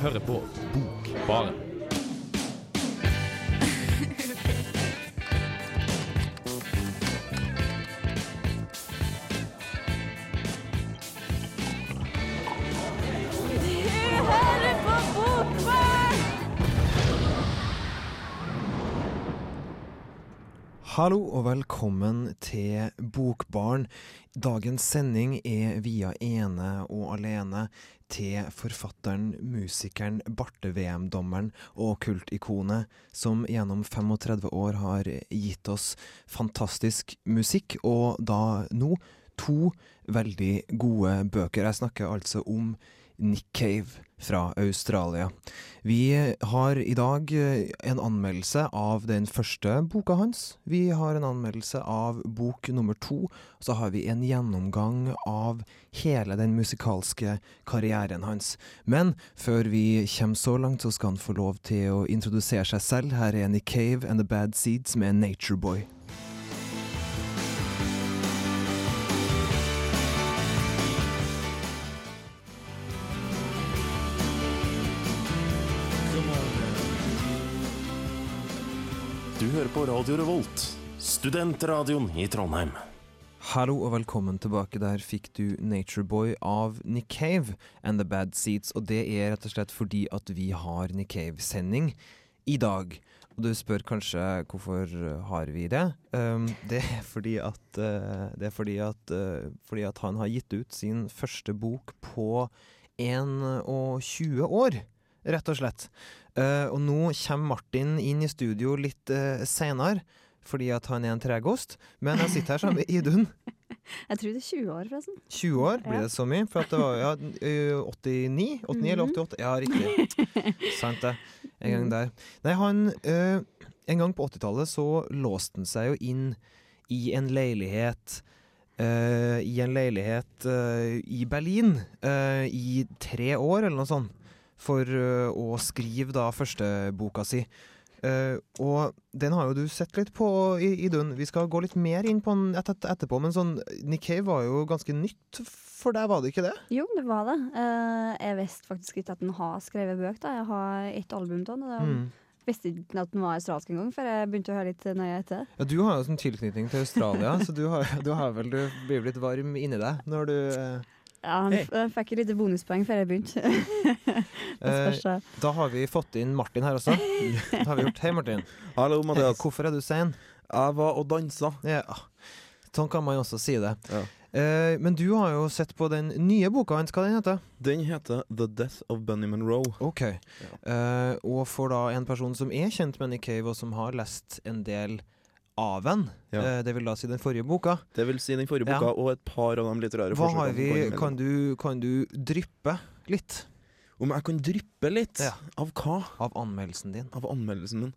hører på Bokbaren. Hallo og velkommen til Bokbarn. Dagens sending er via ene og alene til forfatteren, musikeren, barte-VM-dommeren og kultikonet som gjennom 35 år har gitt oss fantastisk musikk, og da nå to veldig gode bøker. Jeg snakker altså om Nick Cave fra Australia. Vi har i dag eh, en anmeldelse av den første boka hans. Vi har en anmeldelse av bok nummer to. Så har vi en gjennomgang av hele den musikalske karrieren hans. Men før vi kommer så langt, så skal han få lov til å introdusere seg selv. Her er Nick Cave and The Bad Seeds med Nature Boy. Hører på Radio Revolt, studentradioen i Trondheim. Hallo og velkommen tilbake. Der fikk du Nature Boy av Nick Cave and The Bad Seeds. Og det er rett og slett fordi at vi har Nick Cave-sending i dag. Og du spør kanskje hvorfor har vi det? Um, det er fordi at, uh, det er fordi at, uh, fordi at han har gitt ut sin første bok på 21 år rett og slett. Uh, og nå kommer Martin inn i studio litt uh, seinere, fordi at han er en tregost. Men jeg sitter her sammen med Idun. Jeg tror det er 20 år, forresten. 20 år, blir Ja. det så mye? For at det var ja, 89? 89? mm. eller 88? Ja, riktig. Sant det. En gang der. Nei, han uh, En gang på 80-tallet så låste han seg jo inn i en leilighet uh, I en leilighet i Berlin i tre år, eller noe sånt for øh, å skrive da førsteboka si. Uh, og den har jo du sett litt på, I- Idun. Vi skal gå litt mer inn på den et, et, etterpå, men sånn Nick Cave var jo ganske nytt for deg, var det ikke det? Jo, det var det. Uh, jeg visste faktisk ikke at den har skrevet bøk. da. Jeg har ett album av den. Mm. visste ikke at den var australsk engang, før jeg begynte å høre litt nøye etter. Ja, du har jo sånn tilknytning til Australia, så du har, du har vel Du blir litt varm inni deg når du uh, Ja, han hey. f- fikk et lite bonuspoeng før jeg begynte. eh. Da har vi fått inn Martin her også. Det har vi gjort. Hei, Martin. Hallo, Mathias. Hvorfor er du sein? Jeg var og dansa. Ja, sånn kan man også si det. Ja. Eh, men du har jo sett på den nye boka hans. Hva den heter Den heter The Death of Benny Monroe. Ok. Eh, og for da en person som er kjent med Nick Cave, og som har lest en del av en, Ja. eh, det vil da si den forrige boka, Det vil si den forrige Ja. boka og et par av de litterære hva har forsøkene vi, kan, du, kan du dryppe litt Om jeg kan dryppe litt? Ja. Av hva? av anmeldelsen din? Av anmeldelsen min?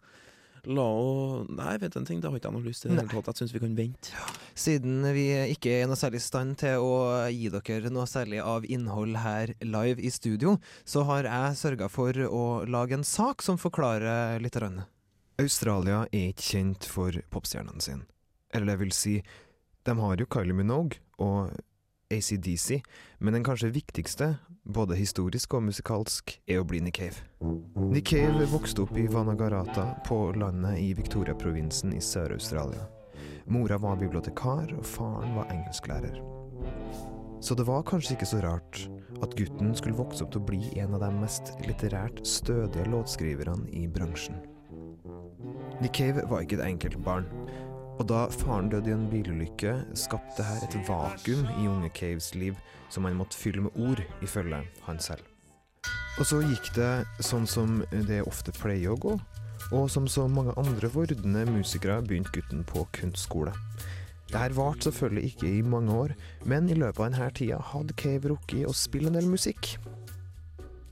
La å Nei, vet du en ting, det har ikke jeg noe lyst til. i det Nei. hele tatt. Jeg syns vi kan vente. Siden vi ikke er i noe særlig stand til å gi dere noe særlig av innhold her live i studio, så har jeg sørga for å lage en sak som forklarer litt. grann. Australia er ikke kjent for popstjernene sine. Eller det vil si, de har jo Kylie Minogue og ACDC, men den kanskje viktigste, både historisk og musikalsk, er å bli Nick Cave. Nick Cave vokste opp i Vanagarata på landet i Victoria-provinsen i Sør-Australia. Mora var bibliotekar, og faren var engelsklærer. Så det var kanskje ikke så rart at gutten skulle vokse opp til å bli en av de mest litterært stødige låtskriverne i bransjen. Nick Cave var ikke et enkelt barn, og da faren døde i en bilulykke, skapte her et vakuum i unge Caves liv som han måtte fylle med ord, ifølge han selv. Og så gikk det sånn som det ofte pleier å gå, og som så mange andre vordende musikere begynte gutten på kunstskole. Det her varte selvfølgelig ikke i mange år, men i løpet av denne tida hadde Cave rukket å spille en del musikk.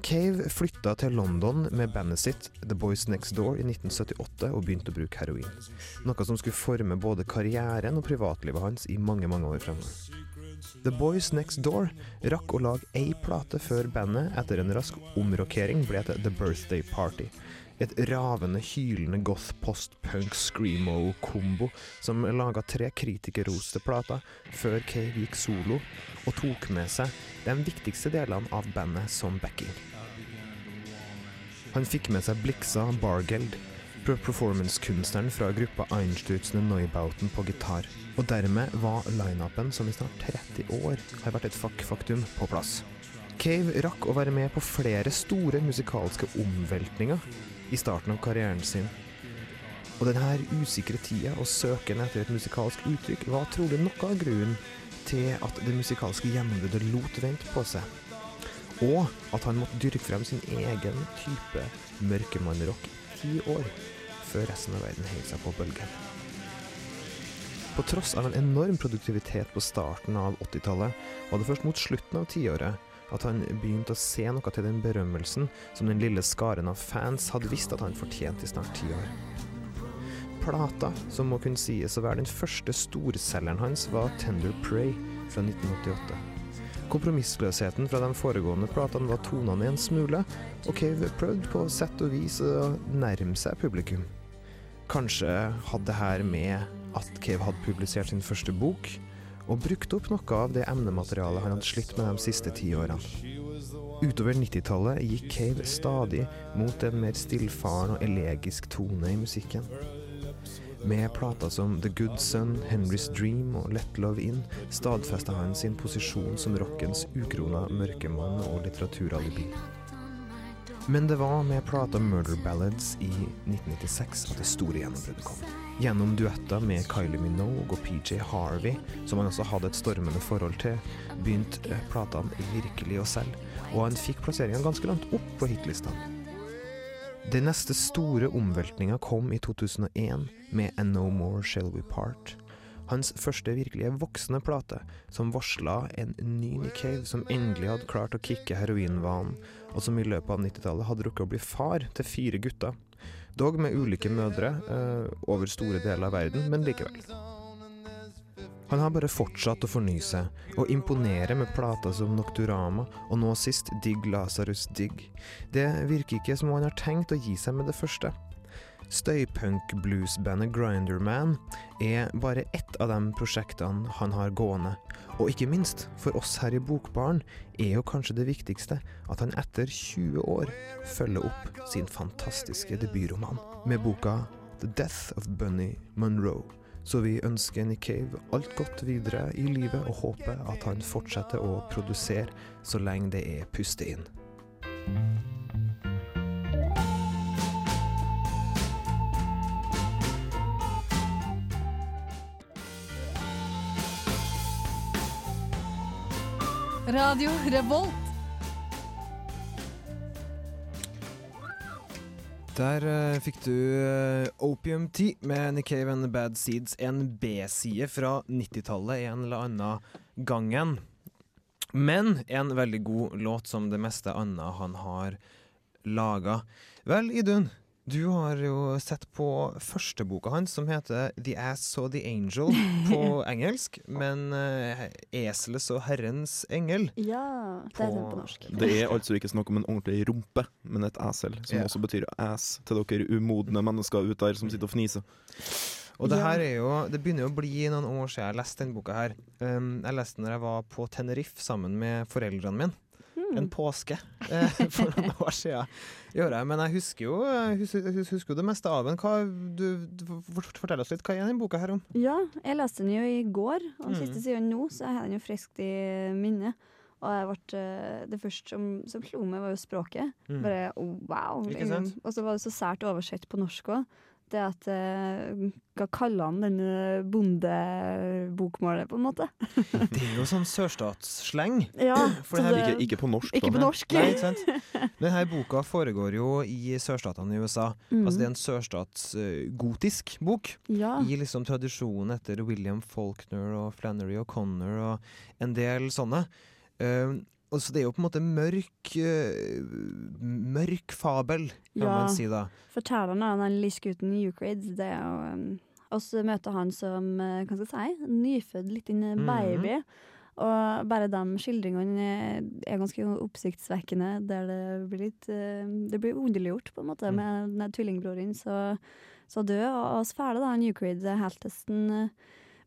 Cave flytta til London med bandet sitt The Boys Next Door i 1978 og begynte å bruke heroin. Noe som skulle forme både karrieren og privatlivet hans i mange, mange år fremover. The Boys Next Door rakk å lage ei plate før bandet etter en rask omrokering ble til The Birthday Party. Et ravende, hylende goth post-punk screamo-kombo som laga tre kritikerroste plater før Cave gikk solo og tok med seg de viktigste delene av bandet som backing. Han fikk med seg Blixa Bargeld, performancekunstneren fra gruppa Einstürzende Neubauten på gitar. Og dermed var lineupen, som i snart 30 år har vært et fak faktum, på plass. Cave rakk å være med på flere store musikalske omveltninger i starten av karrieren sin. Og denne usikre tida og søken etter et musikalsk uttrykk var trolig noe av grunnen til at det musikalske gjennombruddet lot vente på seg. Og at han måtte dyrke frem sin egen type mørkemannrock ti år, før resten av verden heiv seg på bølgen. På tross av en enorm produktivitet på starten av 80-tallet, var det først mot slutten av tiåret at han begynte å se noe til den berømmelsen som den lille skaren av fans hadde visst at han fortjente i snart ti år. Plata, som må kunne sies å være den første storselgeren hans, var Tender Prey fra 1988. Kompromissløsheten fra de foregående platene var tonene en smule, og Cave prøvde på sett og vis å nærme seg publikum. Kanskje hadde det her med at Cave hadde publisert sin første bok, og brukt opp noe av det emnematerialet han hadde slitt med de siste ti årene. Utover 90-tallet gikk Cave stadig mot en mer stillfaren og elegisk tone i musikken. Med plater som The Good Son, Henry's Dream og Let Love In stadfesta han sin posisjon som rockens ukrona mørkemann og litteraturalibi. Men det var med plata Murder Ballads i 1996 at det store gjennombruddet kom. Gjennom duetter med Kylie Minogue og PJ Harvey, som han også hadde et stormende forhold til, begynte eh, platene virkelig å selge, og han fikk plasseringen ganske langt opp på hitlistene. Den neste store omveltninga kom i 2001 med A No More Shall We Part. Hans første virkelige voksne plate, som varsla en ny Nick Cave som endelig hadde klart å kicke heroinvanen, og som i løpet av 90-tallet hadde rukket å bli far til fire gutter. Dog med ulike mødre eh, over store deler av verden, men likevel. Han har bare fortsatt å fornye seg, og imponere med plater som Nocturama, og nå sist Digg Lazarus Digg. Det virker ikke som om han har tenkt å gi seg med det første. Støypunk-bluesbandet Grinderman er bare ett av de prosjektene han har gående. Og ikke minst, for oss her i Bokbaren, er jo kanskje det viktigste at han etter 20 år følger opp sin fantastiske debutroman med boka The Death of Bunny Monroe. Så vi ønsker Nick Cave alt godt videre i livet og håper at han fortsetter å produsere så lenge det er puste inn. Radio Revolt. Der uh, fikk du uh, Opium Tea med Nick Cave and the Bad Seeds, en B-side fra 90-tallet en eller annen gangen. Men en veldig god låt som det meste annet han har laga. Vel, Idun, du har jo sett på første boka hans, som heter The Ass Saw the Angel på engelsk, men uh, Eselet og Herrens engel. Ja, det er den på norsk. Det er altså ikke snakk om en ordentlig rumpe, men et esel, som yeah. også betyr ass til dere umodne mennesker ute der som sitter og fniser. Og det her er jo Det begynner jo å bli noen år siden jeg leste denne boka her. Um, jeg leste den når jeg var på Tenerife sammen med foreldrene mine. En påske eh, for noen år siden. Jeg. Men jeg husker jo, husker, husker det meste av den. Du, du, fortell oss litt, hva er den boka her om? Ja, jeg leste den jo i går, og den Mm. siste siden nå, så jeg har den jo friskt i minnet. Og ble, eh, det første som, som slo meg, var jo språket. Mm. Bare oh, wow. Liksom. Og så var det så sært oversett på norsk òg. Det at eh, Hva kaller han denne bondebokmålet, på en måte? Det er jo sånn sørstatssleng. Ja, For så det her det- Ikke, ikke på norsk, Ikke da. på norsk. Nei, ikke sant? Denne boka foregår jo i sørstatene i USA. Mm. Altså Det er en sørstatsgotisk bok. Ja. i liksom tradisjonen etter William Faulkner og Flannery O'Connor og en del sånne. Eh, og så det er jo på en måte mørk eh, Mørk fabel, kan Ja. man si da. Fortelleren av den lille gutten Eucrid, det er jo um, oss møter han som eh, hva skal jeg si, nyfødt liten Mhm. baby. Og bare de skildringene er- ganske oppsiktsvekkende, der det blir litt eh, Det blir underliggjort, på en måte, Mm. med tvillingbroren så, så død. Og vi ferdig, da, Eucrid, heltesten, eh,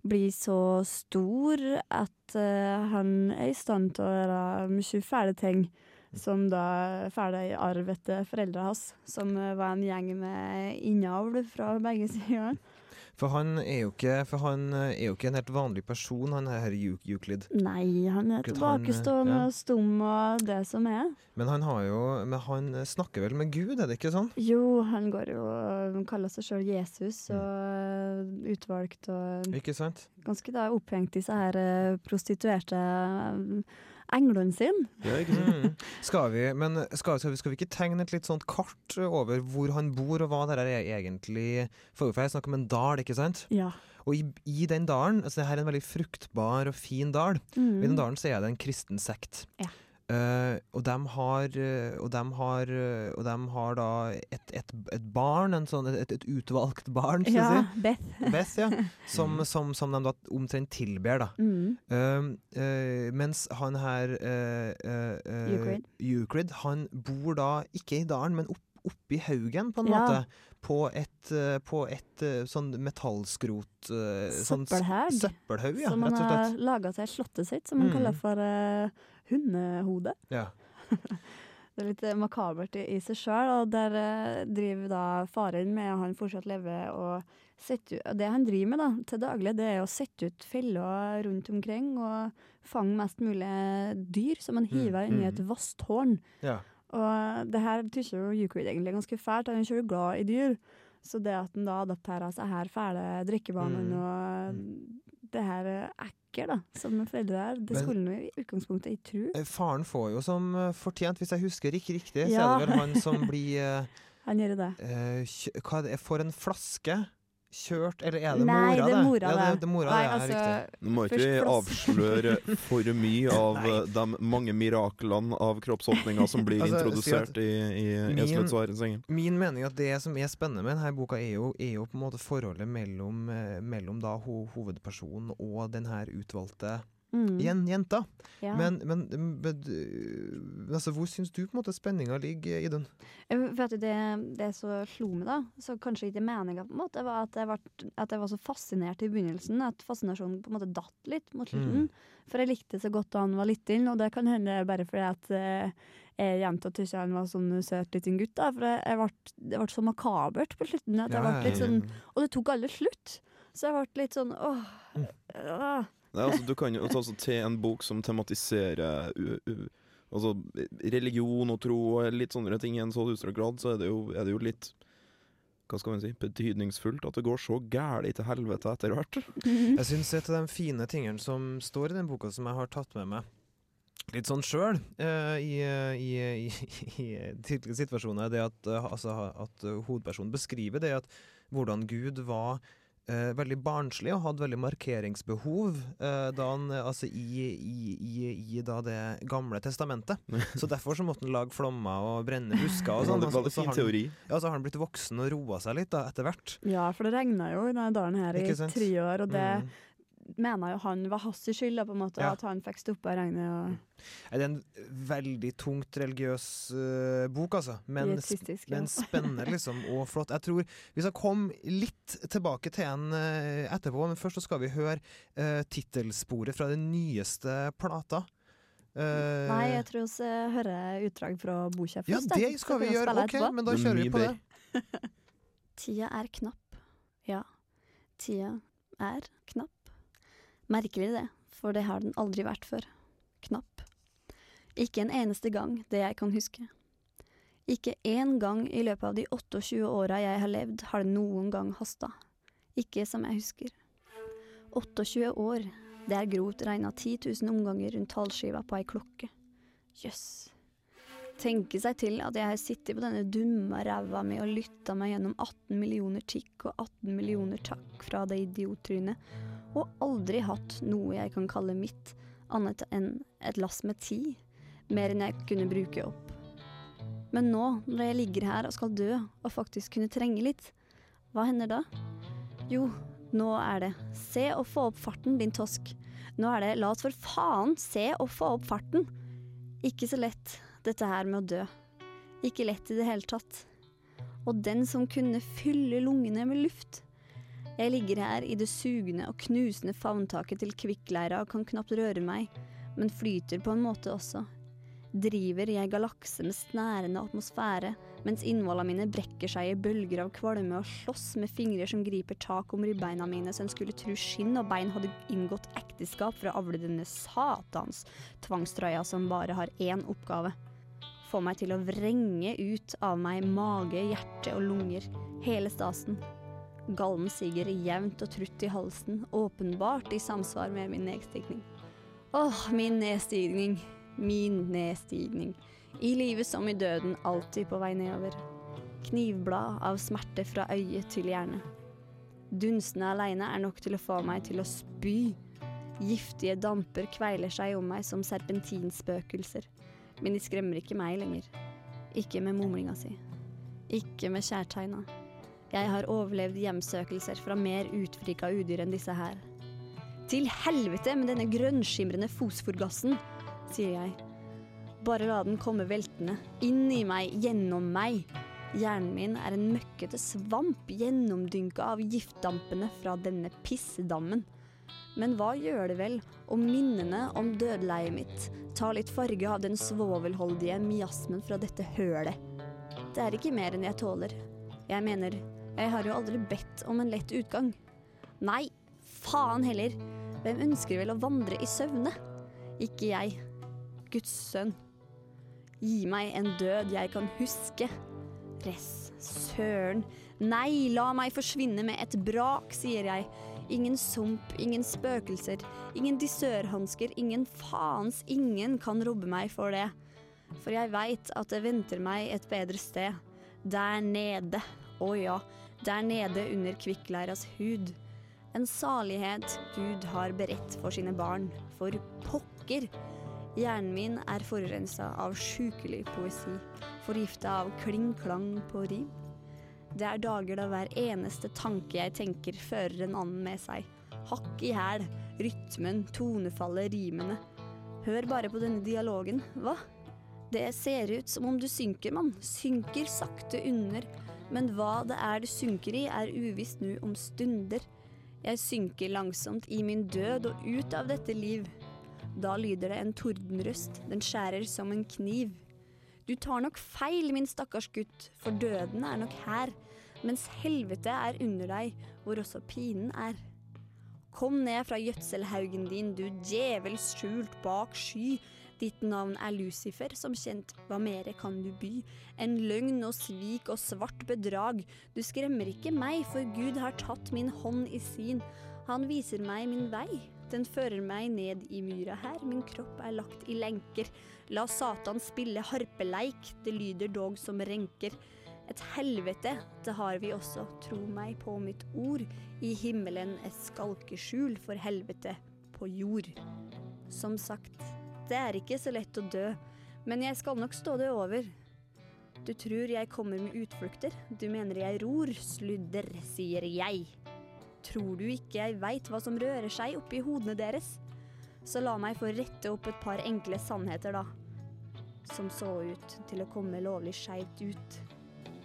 blir så stor at eh, han er i stand til å gjøre mye fæle ting. Som da fæle i arv etter foreldrene hans, som eh, var en gjeng med innavl fra begge sider. For han er jo ikke, for han eh, er jo ikke en helt vanlig person, han her Euclid. Nei, han er tilbakestående og ja. stum og det som er. Men han har jo Men han snakker vel med Gud, er det ikke sånn? Jo, han går jo Han kaller seg sjøl Jesus Mm. og eh, utvalgt og Ikke sant? ganske da opphengt i seg her eh, prostituerte eh, englene sine. Ja, ikke sant? Mm. Skal vi, men skal, skal, vi, skal vi ikke tegne et litt sånt kart over hvor han bor, og hva det her er egentlig For for jeg snakker om en dal, ikke sant? Ja. Og i, i den dalen altså det her er en veldig fruktbar og fin dal. I den Mm. dalen så er det en kristen sekt. Ja. Eh, og de har, eh, og dem har, eh, og dem har da et, et, et barn, en sånn, et, et utvalgt barn, skal Ja, si. Beth. Beth, ja. Som, som, som de da omtrent tilber, da. Mm. Uh, uh, mens han her uh, Euclid. Euclid, han bor da ikke i dalen, men opp, oppi haugen, på en Ja. måte. På et, eh, på et eh, sånn metallskrot eh, sånn Søppelhaug. Søppelhaug, ja, som man har laga til slottet sitt, som man Mm. kaller for uh, hundehode. Ja. Det er litt makabert i, i seg sjøl, og der uh, driver da faren med, og han fortsatt lever og setter ut, Det han driver med da, til daglig, det er å sette ut feller rundt omkring og fange mest mulig dyr som han Mm, hiver inn i mm. et vasstårn. Ja. Og det her tykker jo Euclid egentlig er ganske fælt, han er ikke glad i dyr. Så det at han da adapterer seg her fæle drikkevanene Mm. og det her ekker da, som foreldre er, det skulle han i utgangspunktet ikke tro. Eh, Faren får jo som eh, fortjent, hvis jeg husker ikke riktig, så er det vel han som blir eh, Han gjør det. Uh, Hva er det, får en flaske kjørt, eller er det Nei, mora det er det? mora ja, det. det, det er mora Nei, det, ja, altså, riktig. Nå må ikke vi avsløre for mye av eh, de mange miraklene av kroppsåpninger som blir Altså, introdusert i, i min-. Min mening er at det som er spennende med denne boka, er jo, er jo på en måte forholdet mellom, eh, mellom da ho hovedpersonen og den her utvalgte Mm. jen jenta. Ja. Men, men, men øh, altså, hvor syns du på en måte spenninga ligger, i Jeg vet du, det, det som slo meg, da, så kanskje ikke meninga, på en måte, var at jeg, var, at jeg var så fascinert i begynnelsen. At fascinasjonen på en måte datt litt mot slutten. For jeg likte så godt da han var liten, og det kan hende bare fordi at eh, jeg jenta syntes han var sånn søt liten gutt. da, For jeg, jeg ble, det ble så makabert på slutten. At jeg ble litt sånn, og det tok aldri slutt. Så jeg ble litt sånn åh. åh. Nei, altså, du kan jo ta altså, til en bok som tematiserer u, u, altså, religion og tro og litt sånne ting i en så utstrakt grad, så er det, jo, er det jo litt hva skal man si, betydningsfullt at det går så gærent til helvete etter hvert. Jeg syns et av de fine tingene som står i den boka, som jeg har tatt med meg litt sånn sjøl i, i, i, i tidligere situasjoner, er det at, uh, altså, at eh, hovedpersonen beskriver det at hvordan Gud var eh, veldig barnslig og hadde veldig markeringsbehov eh, da han, eh, altså, i, i, i, i da det gamle testamentet. Så derfor så måtte han lage flommer og brenne busker og sånn. Og så- fin har han- teori. Ja, så har han blitt voksen og roa seg litt da, etter hvert. Ja, for det regna jo i denne dalen her i tre år, og det Mm. Mener jo han var hans skyld, da, på en måte, Ja. at han fikk stoppa regnet. og Er det en veldig tungt religiøs uh, bok, altså. Men. Ja. men spennende, liksom, og flott. Jeg tror vi skal komme litt tilbake til en uh, etterpå, men først så skal vi høre uh, tittelsporet fra den nyeste plata. Uh, Nei, jeg tror vi hører utdrag fra boka først. ja, da. det skal vi gjøre. OK, etterpå. men da er kjører vi på det. Tida er knapp. Ja, tida er knapp. Merkelig det, for det har den aldri vært før. Knapp. Ikke en eneste gang, det jeg kan huske. Ikke én gang i løpet av de 28 åra jeg har levd, har det noen gang hasta. Ikke som jeg husker. 28 år, det er grovt regna 10 000 omganger rundt halvskiva på ei klokke. Jøss. Tenke seg til at jeg har sittet på denne dumme ræva mi og lytta meg gjennom 18 millioner tikk og 18 millioner takk fra det idiottrynet, og aldri hatt noe jeg kan kalle mitt, annet enn et lass med tid, mer enn jeg kunne bruke opp. Men nå, når jeg ligger her og skal dø, og faktisk kunne trenge litt, hva hender da? Jo, nå er det se og få opp farten, din tosk. Nå er det la oss for faen se og få opp farten. Ikke så lett, dette her med å dø. Ikke lett i det hele tatt. Og den som kunne fylle lungene med luft. Jeg ligger her i det sugende og knusende favntaket til kvikkleira og kan knapt røre meg, men flyter på en måte også. driver i ei galakse med snærende atmosfære, mens innvollene mine brekker seg i bølger av kvalme og slåss med fingre som griper tak om ribbeina mine så en skulle tro skinn og bein hadde inngått ekteskap for å avle denne satans tvangstrøya som bare har én oppgave. Få meg til å vrenge ut av meg mage, hjerte og lunger, hele stasen. Gallen siger jevnt og trutt i halsen, åpenbart i samsvar med min nedstigning. Åh, min nedstigning, min nedstigning. I livet som i døden, alltid på vei nedover. Knivblad av smerte fra øye til hjerne. Dunstene aleine er nok til å få meg til å spy. Giftige damper kveiler seg om meg som serpentinspøkelser. Men de skremmer ikke meg lenger. Ikke med mumlinga si. Ikke med kjærtegna. Jeg har overlevd hjemsøkelser fra mer utfrika udyr enn disse her. Til helvete med denne grønnskimrende fosforgassen, sier jeg. Bare la den komme veltende, inn i meg, gjennom meg. Hjernen min er en møkkete svamp gjennomdynka av giftdampene fra denne pissedammen. Men hva gjør det vel om minnene om dødleiet mitt tar litt farge av den svovelholdige miasmen fra dette hølet? Det er ikke mer enn jeg tåler. Jeg mener, jeg har jo aldri bedt om en lett utgang. Nei, faen heller. Hvem ønsker vel å vandre i søvne? Ikke jeg. Guds sønn. Gi meg en død jeg kan huske. Press. søren. Nei, la meg forsvinne med et brak, sier jeg. Ingen sump, ingen spøkelser, ingen dissørhansker, ingen faens ingen kan robbe meg for det. For jeg veit at det venter meg et bedre sted. Der nede. Å ja, der nede under kvikkleiras hud. En salighet Gud har beredt for sine barn. For pokker! Hjernen min er forurensa av sjukelig poesi, forgifta av kling-klang på rim. Det er dager da hver eneste tanke jeg tenker, fører en annen med seg. Hakk i hæl, rytmen, tonefallet, rimene. Hør bare på denne dialogen, hva? Det ser ut som om du synker, mann. Synker sakte under. Men hva det er du synker i, er uvisst nå om stunder. Jeg synker langsomt i min død og ut av dette liv. Da lyder det en tordenrøst, den skjærer som en kniv. Du tar nok feil, min stakkars gutt, for døden er nok her, mens helvete er under deg, hvor også pinen er. Kom ned fra gjødselhaugen din, du djevels skjult bak sky. Ditt navn er Lucifer, som kjent, hva mere kan du by? En løgn og svik og svart bedrag. Du skremmer ikke meg, for Gud har tatt min hånd i sin. Han viser meg min vei. Den fører meg ned i myra her, min kropp er lagt i lenker. La Satan spille harpeleik, det lyder dog som renker. Et helvete, det har vi også, tro meg på mitt ord. I himmelen et skalkeskjul for helvete på jord. Som sagt, det er ikke så lett å dø, men jeg skal nok stå det over. Du tror jeg kommer med utflukter, du mener jeg ror, sludder, sier jeg. Tror du ikke jeg veit hva som rører seg oppi hodene deres? Så la meg få rette opp et par enkle sannheter, da. Som så ut til å komme lovlig skeivt ut.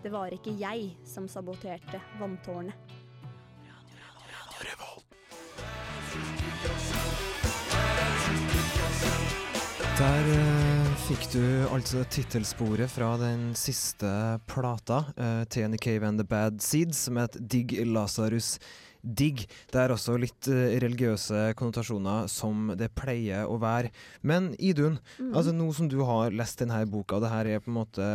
Det var ikke jeg som saboterte vanntårnet. Der eh, fikk du altså tittelsporet fra den siste plata uh, til Cave and the Bad Seeds, som het Digg Lasarus Digg. Det er også litt eh, religiøse konnotasjoner, som det pleier å være. Men Idun, Mm. altså nå som du har lest denne boka, og det her er på en måte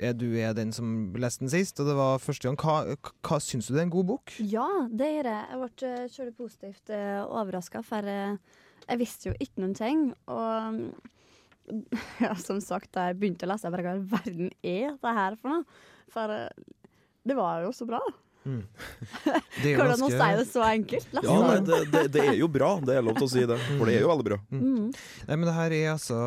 er Du er den som leste den sist, og det var første gang. Hva, hva syns du det er en god bok? Ja, det gjør jeg. Jeg ble uh, positivt uh, overraska, for eh, jeg visste jo ikke noen ting. Og mm, ja, som sagt, da jeg begynte å lese, jeg bare hva i verden er det her for noe? For eh, det var jo så bra. Mm. Det er Hvordan å si det så enkelt? Ja, nei, det. det, det, det er jo bra, det er lov til å si det. For det er jo veldig bra. Mm. Nei, men det her er altså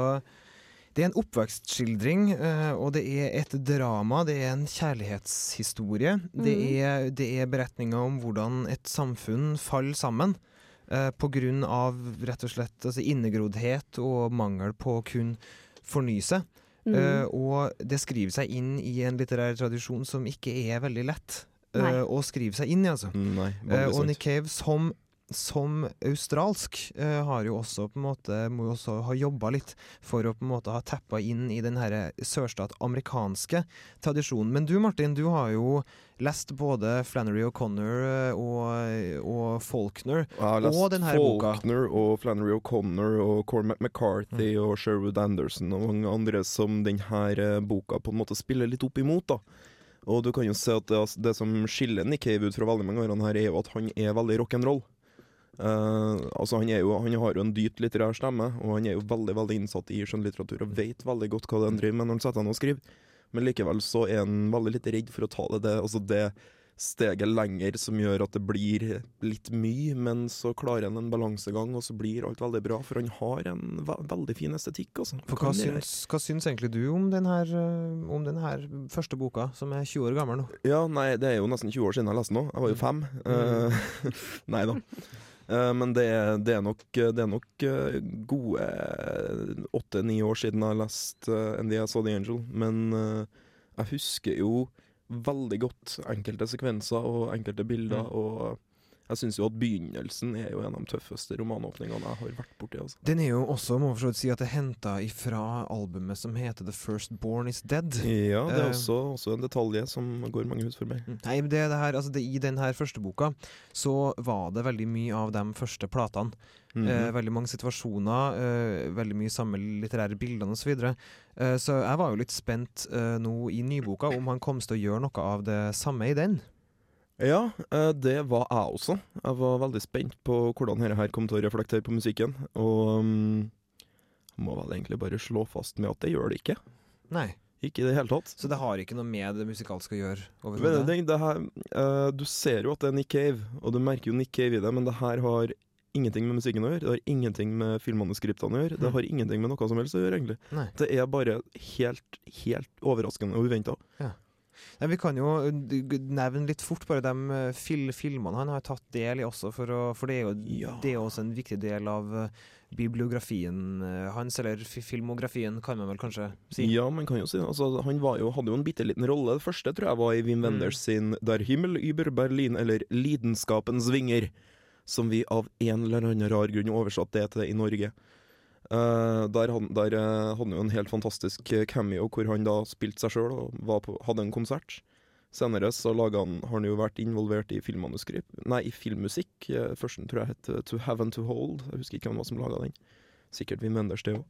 Det er en oppvekstskildring, eh, og det er et drama. Det er en kjærlighetshistorie. Det, Mhm. er, det er beretninger om hvordan et samfunn faller sammen. Eh, på grunn av rett og slett altså innegroddhet og mangel på å kunne fornye seg. Mm. Eh, og det skriver seg inn i en litterær tradisjon som ikke er veldig lett eh, å skrive seg inn i, altså. Nei, Eh, og. Nick Cave som som australsk uh, har jo også på en måte må jo også ha jobba litt for å på en måte ha tappa inn i den her sørstat-amerikanske tradisjonen. Men du Martin, du har jo lest både Flannery O'Connor eh, og, og Faulkner. Og den her boka. Faulkner og Flannery O'Connor og Cormac McCarthy Mm. og Sherwood Anderson og mange andre som denne boka på en måte spiller litt opp imot. da. Og du kan jo se at det, det som skiller Nick Cave ut fra veldig mange av her, er jo at han er veldig rock'n'roll. Uh, altså han, er jo, han har jo en dypt litterær stemme, og han er jo veldig veldig innsatt i skjønnlitteratur og vet veldig godt hva han driver med når han setter seg ned og skriver. Men likevel så er han veldig litt redd for å ta det, det, altså det steget lenger som gjør at det blir litt mye, men så klarer han en balansegang, og så blir alt veldig bra. For han har en ve veldig fin estetikk, Også. For hva syns, hva syns egentlig du om den, her, eh, om den her første boka, som er 20 år gammel nå? Ja, nei, det er jo nesten 20 år siden jeg leste den nå. Jeg var jo fem. Eh, nei da. Eh, men det, er- det er nok, det er nok eh, gode åtte-ni år siden jeg leste uh, And the Saw the Angel. Men eh, jeg husker jo veldig godt enkelte sekvenser og enkelte bilder. Mm. Og jeg syns jo at begynnelsen er jo en av de tøffeste romanåpningene jeg har vært borti. Altså. Den er jo også, må for så vidt si, at det er henta ifra albumet som heter The First Born Is Dead. Ja, det er Eh. også, også en detalj som går mange hus forbi. meg. Nei, men det, det her, altså det, I denne første boka så var det veldig mye av de første platene. Mhm. Eh, veldig mange situasjoner, eh, veldig mye samme litterære bildene osv. Så, videre. eh, så jeg var jo litt spent eh, nå i nyboka om han kom til å gjøre noe av det samme i den. Ja, eh, det var jeg også. Jeg var veldig spent på hvordan dette her kom til å reflektere på musikken. Og um, må vel egentlig bare slå fast med at det gjør det ikke. Nei. Ikke i det hele tatt. Så det har ikke noe med det musikalske å gjøre? Men det, det her, uh, du ser jo at det er Nick Cave, og du merker jo Nick Cave i det, men det her har ingenting med musikken å gjøre. Det har ingenting med filmmanuskriptene å gjøre. Det Mm. har ingenting med noe som helst å gjøre, egentlig. Nei. Det er bare helt, helt overraskende og uventa. Nei, vi kan jo g- nevne litt fort bare de uh, fil filmene han har tatt del i også, for, å, for det, er jo, Ja. det er jo også en viktig del av uh, bibliografien hans, eller filmografien, kan man vel kanskje si. Ja, man kan jo si det. Altså, han var jo, hadde jo en bitte liten rolle. Det første tror jeg var i Wim Mm. Wenders sin Der Himmel über Berlin, eller Lidenskapens vinger, som vi av en eller annen rar grunn oversatt det til i Norge. Eh, der der eh, hadde han jo en helt fantastisk eh, cameo hvor han da spilte seg sjøl og på, hadde en konsert. Senere så laget han, har han jo vært involvert i filmmanuskript Nei, i filmmusikk. Eh, Førsten tror jeg het To Have and To Hold. Jeg husker ikke hvem som laga den. Sikkert Wim Wenders, det òg.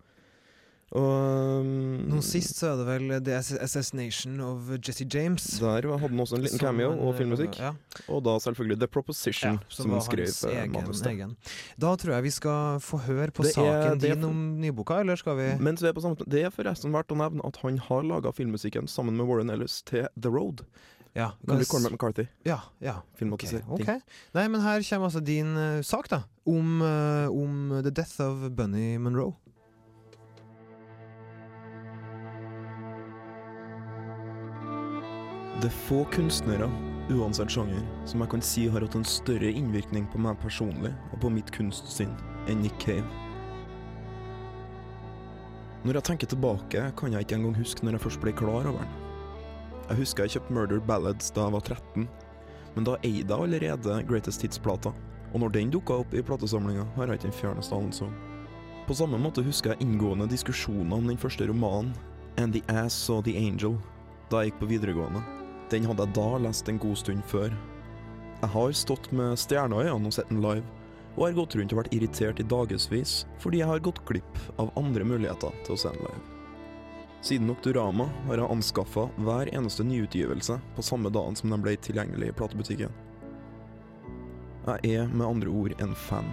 Og um, Nå sist så er det vel The Assassination of Jesse James. Der hadde han også en liten cameo en, og uh, filmmusikk. Ja, Og da selvfølgelig The Proposition, ja, som, som skrev hans eh, egen, manus til. egen. Da tror jeg vi skal få høre på Det saken er din for- om nyboka, eller skal vi Mens vi er på samme Det er forresten verdt å nevne at han har laga filmmusikken sammen med Warren Ellis til The Road. Ja. komme Cormac McCarthy. Ja, ja. Okay, Filmatisering. ok. Nei, men her kommer altså din uh, sak, da. Om, uh, om The Death of Bunny Monroe. Det er få kunstnere, uansett sjanger, som jeg kan si har hatt en større innvirkning på meg personlig og på mitt kunstsinn enn Nick Cave. Når jeg tenker tilbake, kan jeg ikke engang huske når jeg først ble klar over den. Jeg husker jeg kjøpte Murder Ballads da jeg var 13, men da eide jeg allerede Greatest Hits-plata, og når den dukka opp i platesamlinga, har jeg ikke den fjerneste anelse om. På samme måte husker jeg inngående diskusjoner om den første romanen, And the Ass Saw the Angel, da jeg gikk på videregående. Den hadde jeg da lest en god stund før. Jeg har stått med stjerner og sett den live, og har gått rundt og vært irritert i dagevis fordi jeg har gått glipp av andre muligheter til å se den live. Siden Nocturama har jeg anskaffa hver eneste nyutgivelse på samme dagen som de ble tilgjengelig i platebutikken. Jeg er med andre ord en fan.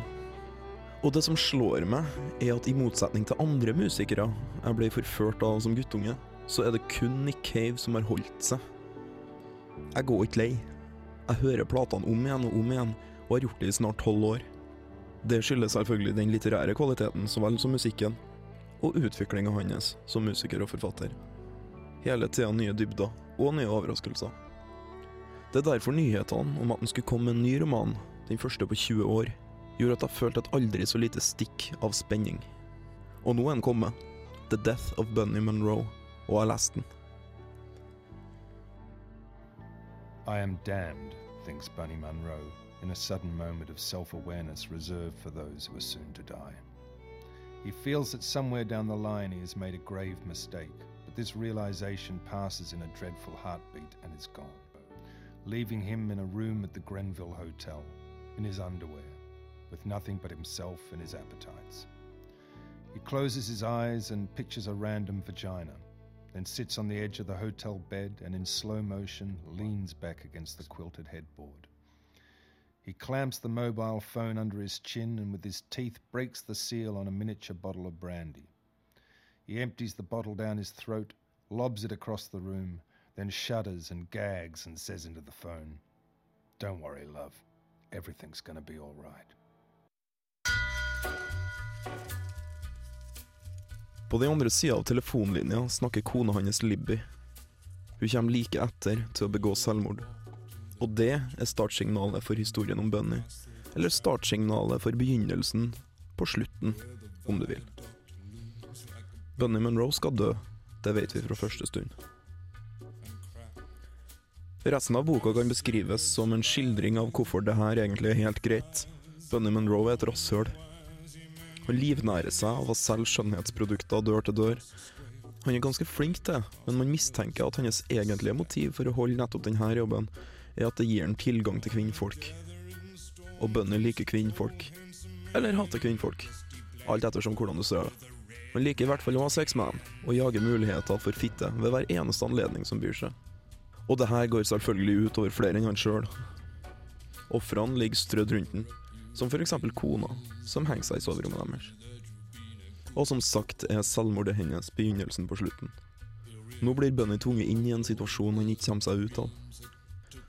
Og det som slår meg, er at i motsetning til andre musikere jeg ble forført av som guttunge, så er det kun Nick Cave som har holdt seg. Jeg går ikke lei. Jeg hører platene om igjen og om igjen, og har gjort det i snart tolv år. Det skyldes selvfølgelig den litterære kvaliteten så vel som musikken, og utviklinga hans som musiker og forfatter. Hele tida nye dybder og nye overraskelser. Det er derfor nyhetene om at han skulle komme med en ny roman, den første på 20 år, gjorde at jeg følte et aldri så lite stikk av spenning. Og nå er den kommet. The Death of Bunny Monroe, og jeg har lest den. I am damned, thinks Bunny Munro, in a sudden moment of self awareness reserved for those who are soon to die. He feels that somewhere down the line he has made a grave mistake, but this realization passes in a dreadful heartbeat and is gone, leaving him in a room at the Grenville Hotel, in his underwear, with nothing but himself and his appetites. He closes his eyes and pictures a random vagina, then sits on the edge of the hotel bed and in slow motion leans back against the quilted headboard. He clamps the mobile phone under his chin and with his teeth breaks the seal on a miniature bottle of brandy. He empties the bottle down his throat, lobs it across the room, then shudders and gags and says into the phone, Don't worry, love. Everything's gonna be all right. På den andre sida av telefonlinja snakker kona hans Libby. Hun kommer like etter til å begå selvmord. Og det er startsignalet for historien om Bunny. Eller startsignalet for begynnelsen på slutten, om du vil. Bunny Monroe skal dø, det vet vi fra første stund. Resten av boka kan beskrives som en skildring av hvorfor det her egentlig er helt greit. Bunny Monroe er et rasshøl. Han livnærer seg av å selge skjønnhetsprodukter dør til dør. Han er ganske flink til det, men man mistenker at hans egentlige motiv for å holde nettopp denne jobben, er at det gir han tilgang til kvinnfolk. Og bønder liker kvinnfolk. Eller hater kvinnfolk. Alt ettersom hvordan du ser det. Han liker i hvert fall å ha sex med dem, og jage muligheter for fitte ved hver eneste anledning som byr seg. Og det her går selvfølgelig ut over flere enn han sjøl. Ofrene ligger strødd rundt den, som f.eks. kona, som henger seg i soverommet deres. Og som sagt er selvmordet hennes begynnelsen på slutten. Nå blir Bunny tvunget inn i en situasjon han ikke kommer seg ut av.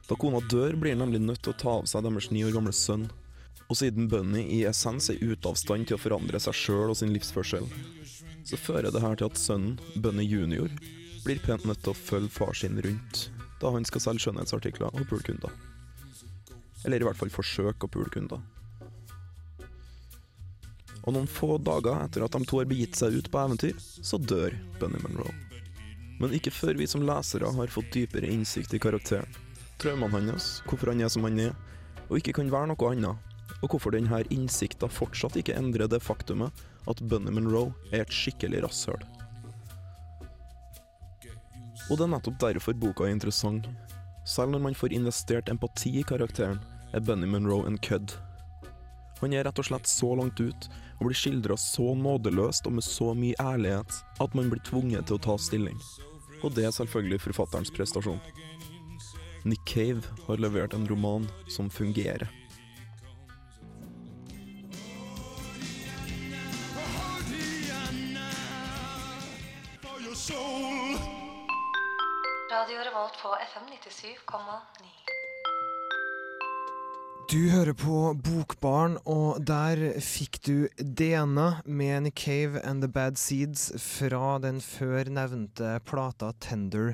Da kona dør, blir han nemlig nødt til å ta av seg deres ni år gamle sønn. Og siden Bunny i essens er ute av stand til å forandre seg sjøl og sin livsførsel, så fører det her til at sønnen, Bunny junior, blir pent nødt til å følge far sin rundt da han skal selge skjønnhetsartikler og pulkunder. Eller i hvert fall forsøke å pule. Og noen få dager etter at de to har begitt seg ut på eventyr, så dør Bunny Monroe. Men ikke før vi som lesere har fått dypere innsikt i karakteren, traumene hans, hvorfor han er som han er, og ikke kan være noe annet, og hvorfor denne innsikta fortsatt ikke endrer det faktumet at Bunny Monroe er et skikkelig rasshøl. Og det er nettopp derfor boka er interessant. Selv når man får investert empati i karakteren, er Bunny Monroe en kødd. Han er rett og slett så langt ut, og blir skildra så nådeløst og med så mye ærlighet at man blir tvunget til å ta stilling. Og det er selvfølgelig forfatterens prestasjon. Nick Cave har levert en roman som fungerer. Radio Revolt på FM 97,9. Du hører på Bokbarn, og der fikk du Dena med Nick Cave and The Bad Seeds fra den før nevnte plata Tender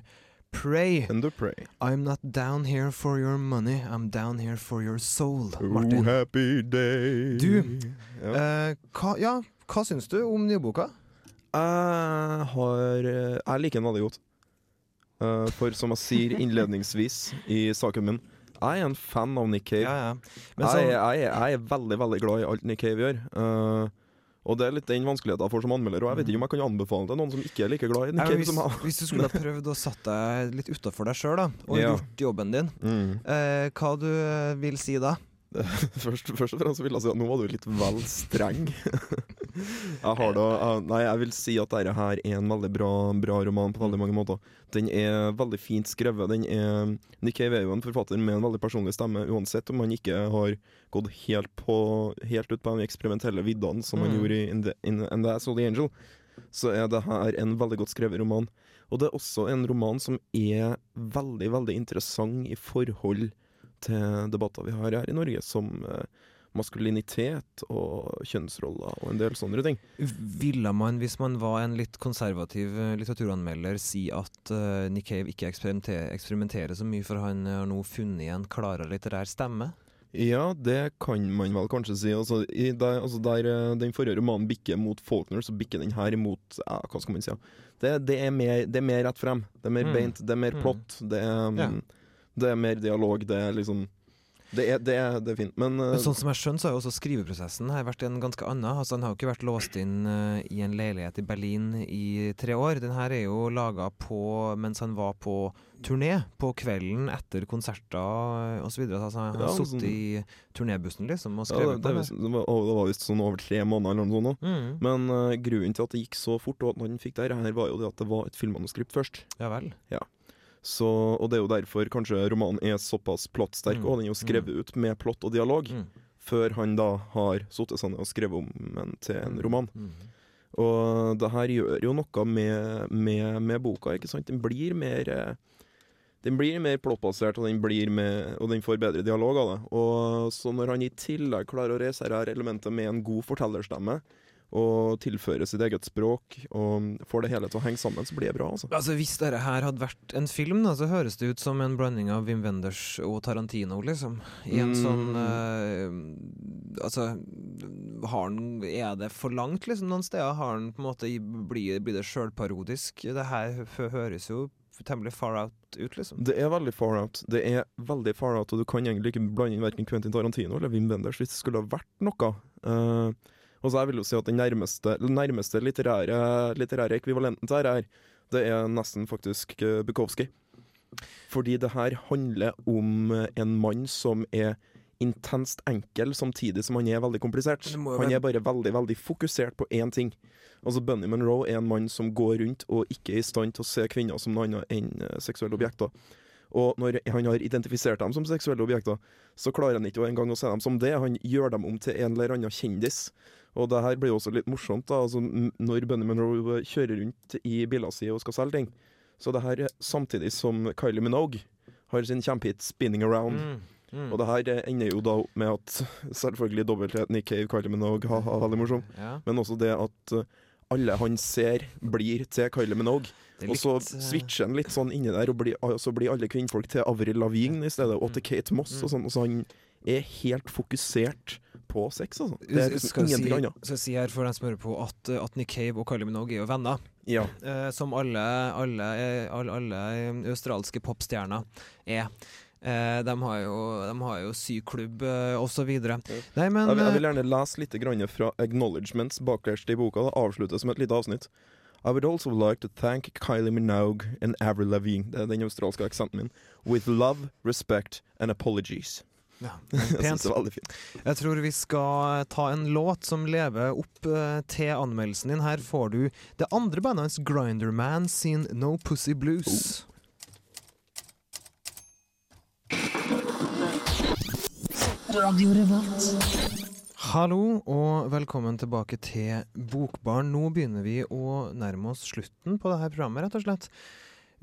Prey. Tender Prey. I'm not down here for your money, I'm down here for your soul. Martin. Oh, happy day. Du, ja. Eh, hva, ja, hva syns du om nyboka? Jeg har eh, Jeg liker den veldig godt. Eh, for som jeg sier innledningsvis i saken min, jeg er en fan av Nick Cave. Ja, ja. Men jeg, så, er, jeg, er, jeg er veldig veldig glad i alt Nick Cave gjør. Uh, og det er litt den vanskeligheten jeg får som anmelder. Og jeg vet ikke om jeg kan anbefale det til noen som ikke er like glad i Nick ja, Cave hvis, som meg. hvis du skulle ha prøvd å satt deg litt utafor deg sjøl, og Ja. gjort jobben din, Mm. uh, hva du eh, vil si da? Først, først og fremst vil jeg si at nå var du litt vel streng. jeg har da Nei, jeg vil si at dette her er en veldig bra, bra roman på veldig mange måter. Den er veldig fint skrevet. Den er Nick Cave er jo en forfatter med en veldig personlig stemme, uansett om han ikke har gått helt, på, helt ut på de eksperimentelle viddene som han Mm. gjorde i In the, in, the Saw the Angel. Så er det her en veldig godt skrevet roman. Og det er også en roman som er veldig, veldig interessant i forhold til debatter vi har her i Norge, som eh, maskulinitet og kjønnsroller og en del sånne ting. Ville man, hvis man var en litt konservativ eh, litteraturanmelder, si at uh, Nick Cave ikke eksperimenterer, eksperimenterer så mye, for han har nå funnet en klarere litterær stemme? Ja, det kan man vel kanskje si. Altså, i der, altså der eh, den forrige romanen bikker mot Faulkner, så bikker den her mot ja, Hva skal man si? Det, det, er mer, det er mer rett frem. Det er mer Mm. beint, det er mer Mm. plott. Det er, Ja. mm, det er mer dialog. Det er liksom Det er, det er, det er fint. Men eh, Men sånn som jeg skjønner, så har jo også skriveprosessen her vært en ganske annen. Altså, han har jo ikke vært låst inn uh, i en leilighet i Berlin i tre år. Den her er jo laga på mens han var på turné på kvelden etter konserter osv. Altså, han Ja, har sånn- i turnébussen liksom og ja, skrevet det, det, det. det, var, det var visst sånn over tre måneder eller noe sånt. Mm. Men uh, grunnen til at det gikk så fort, og at han fikk det her, var jo det at det var et filmmanuskript først. Ja vel. Så, og det er jo derfor kanskje romanen er såpass plottsterk, Mm. og den er jo skrevet ut med plott og dialog, Mm. før han da har satt seg ned og skrevet om den til en roman. Mm. Og det her gjør jo noe med, med, med boka, ikke sant? Den blir mer eh, den blir mer plottbasert, og den, blir med, og den får bedre dialog av det. Og så når han i tillegg klarer å reservere elementet med en god fortellerstemme, og tilfører sitt eget språk, og får det hele til å henge sammen, så blir det bra, altså. Altså Hvis dette her hadde vært en film, da, så høres det ut som en blanding av Wim Wenders og Tarantino, liksom. I en Mm. sånn uh, Altså, har den, Er det for langt, liksom, noen steder? Har den på en måte Blir, blir det sjølparodisk? Det her høres jo temmelig far out ut, liksom. Det er veldig far out. Det er veldig far out, og du kan egentlig ikke blande inn verken Quentin Tarantino eller Wim Wenders hvis det skulle ha vært noe. Eh, og så jeg vil jo si at den nærmeste, nærmeste litterære, litterære ekvivalenten til her, det er nesten faktisk uh, Bukowski. Fordi det her handler om eh, en mann som er intenst enkel, samtidig som han er veldig komplisert. Han er bare veldig, veldig fokusert på én ting. Altså Bunny Monroe er en mann som går rundt og ikke er i stand til å se kvinner som noe annet enn eh, seksuelle objekter. Og når han har identifisert dem som seksuelle objekter, så klarer han ikke engang å se dem som det. Han gjør dem om til en eller annen kjendis. Og det her blir jo også litt morsomt, da. Altså, når Bunny Monroe kjører rundt i bilen sin og skal selge ting. Så det her er samtidig som Kylie Minogue har sin kjempehit 'Spinning Around'. Mm. Mm. Og det her ender jo da opp med at selvfølgelig dobbeltheten Nick Cave, Kylie Minogue, ha-ha, veldig morsom. Ja, Men også det at eh, alle han ser, blir til Kylie Minogue. er Og så eh, switcher han litt sånn inni der, og, blir, og så blir alle kvinnfolk til Avril Lavigne i stedet, og til Kate Moss og sånn. Og så han er helt fokusert på sex, altså. Det er ingenting ingenting si, annet. Skal si her for den som hører på, at, eh, at Nick Cave og Kylie Minogue er jo venner. Ja. eh, som alle, alle, eh, alle, alle australske popstjerner er. Eh, de har jo, de har jo syklubb eh, osv. Nei, men Jeg jeg vil eh, gjerne lese litt fra acknowledgements bakerst i boka. Det avsluttes som et lite avsnitt. I would also like to thank Kylie Minogue and Avril Lavigne, det er den australske aksenten min, with love, respect and apologies. Ja, Jeg synes det var veldig fint. Jeg tror vi skal ta en låt som lever opp eh, til anmeldelsen din. Her får du det andre bandet hans, Grinderman, sin No Pussy Blues. Radio Revolt. Hallo og velkommen tilbake til Bokbarn. Nå begynner vi å nærme oss slutten på dette programmet, rett og slett.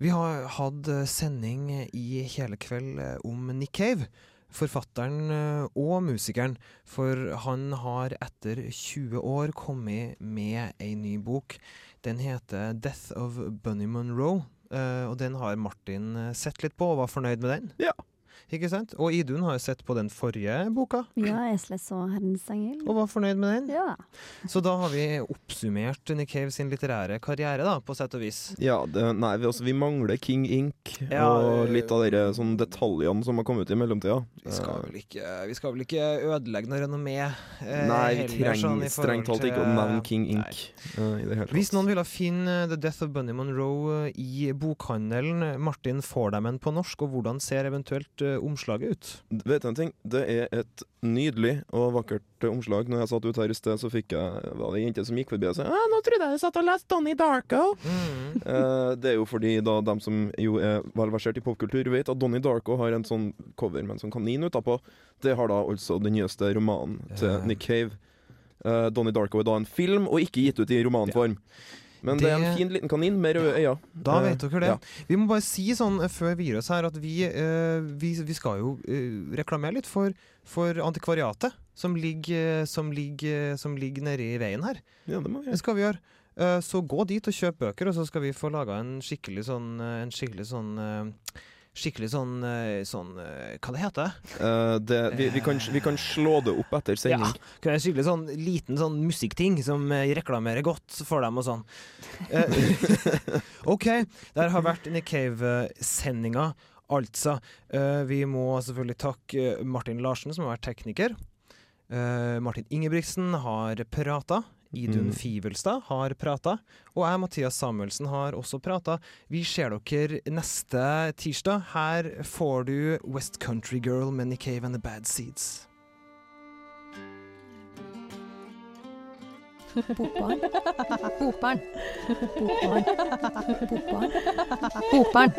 Vi har hatt eh, sending i hele kveld eh, om Nick Cave, forfatteren eh, og musikeren. For han har etter 20 år kommet med ei ny bok. Den heter 'Death of Bunny Monroe', eh, og den har Martin eh, sett litt på og var fornøyd med den. Ja. Ikke sant? Og Idun har jo sett på den forrige boka Ja, Esle og Herrens engel. og var fornøyd med den. Ja. Så da har vi oppsummert Nick Cave sin litterære karriere, da, på sett og vis. Ja, det, nei, vi, altså, vi mangler King Ink Ja, og øh, litt av de sånn detaljene som har kommet ut i mellomtida. Vi skal vel ikke, vi skal vel ikke ødelegge noe renommé? eh, Nei, vi trenger sånn, strengt talt ikke å nevne King. Ink. uh, i det hele tatt. Hvis noen ville finne The Death of Bunny Monroe eh, i bokhandelen, Martin, får dem en på norsk, og hvordan ser eventuelt eh, omslaget ut? Vet du en ting? Det er et nydelig og vakkert eh, omslag. Når jeg satt ut her i sted, så fikk jeg var det ei jente som gikk forbi og sa ah, 'Nå trodde jeg du satt og leste Donnie Darko'. Mm. Eh, det er jo fordi da dem som jo er velversert i popkultur, vet at Donnie Darko har en sånn cover med en sånn kanin utapå. Det har da altså den nyeste romanen til Ja. Nick Cave. Eh, Donnie Darko er da en film, og ikke gitt ut i romanform. Men det, er en fin liten kanin med røde øyne. Da Eh, vet dere det. ja. Vi må bare si sånn eh, før vi gir oss her, at vi, eh, vi, vi skal jo reklamere litt for, for antikvariatet som ligger, som, ligger, som ligger nedi veien her. Ja, det må vi Det skal vi gjøre. Så gå dit og kjøp bøker, og så skal vi få laga en skikkelig sånn En skikkelig sånn Skikkelig sånn, eh, sånn eh, Hva det heter uh, det, vi, vi, kan, vi kan slå det opp etter sending. Ja, en skikkelig sånn liten sånn musikkting som reklamerer godt for dem og sånn. OK, der har vært Nick Cave-sendinga Altså, vi må selvfølgelig takke Martin Larsen, som har vært tekniker. Martin Ingebrigtsen har prata. Idun Mm. Fivelstad har prata. Og jeg, Mathias Samuelsen, har også prata. Vi ser dere neste tirsdag. Her får du West Country Girl med Nick Cave and The Bad Seeds. Bokbarn. Bokbarn. Bokbarn. Bokbarn. Bokbarn.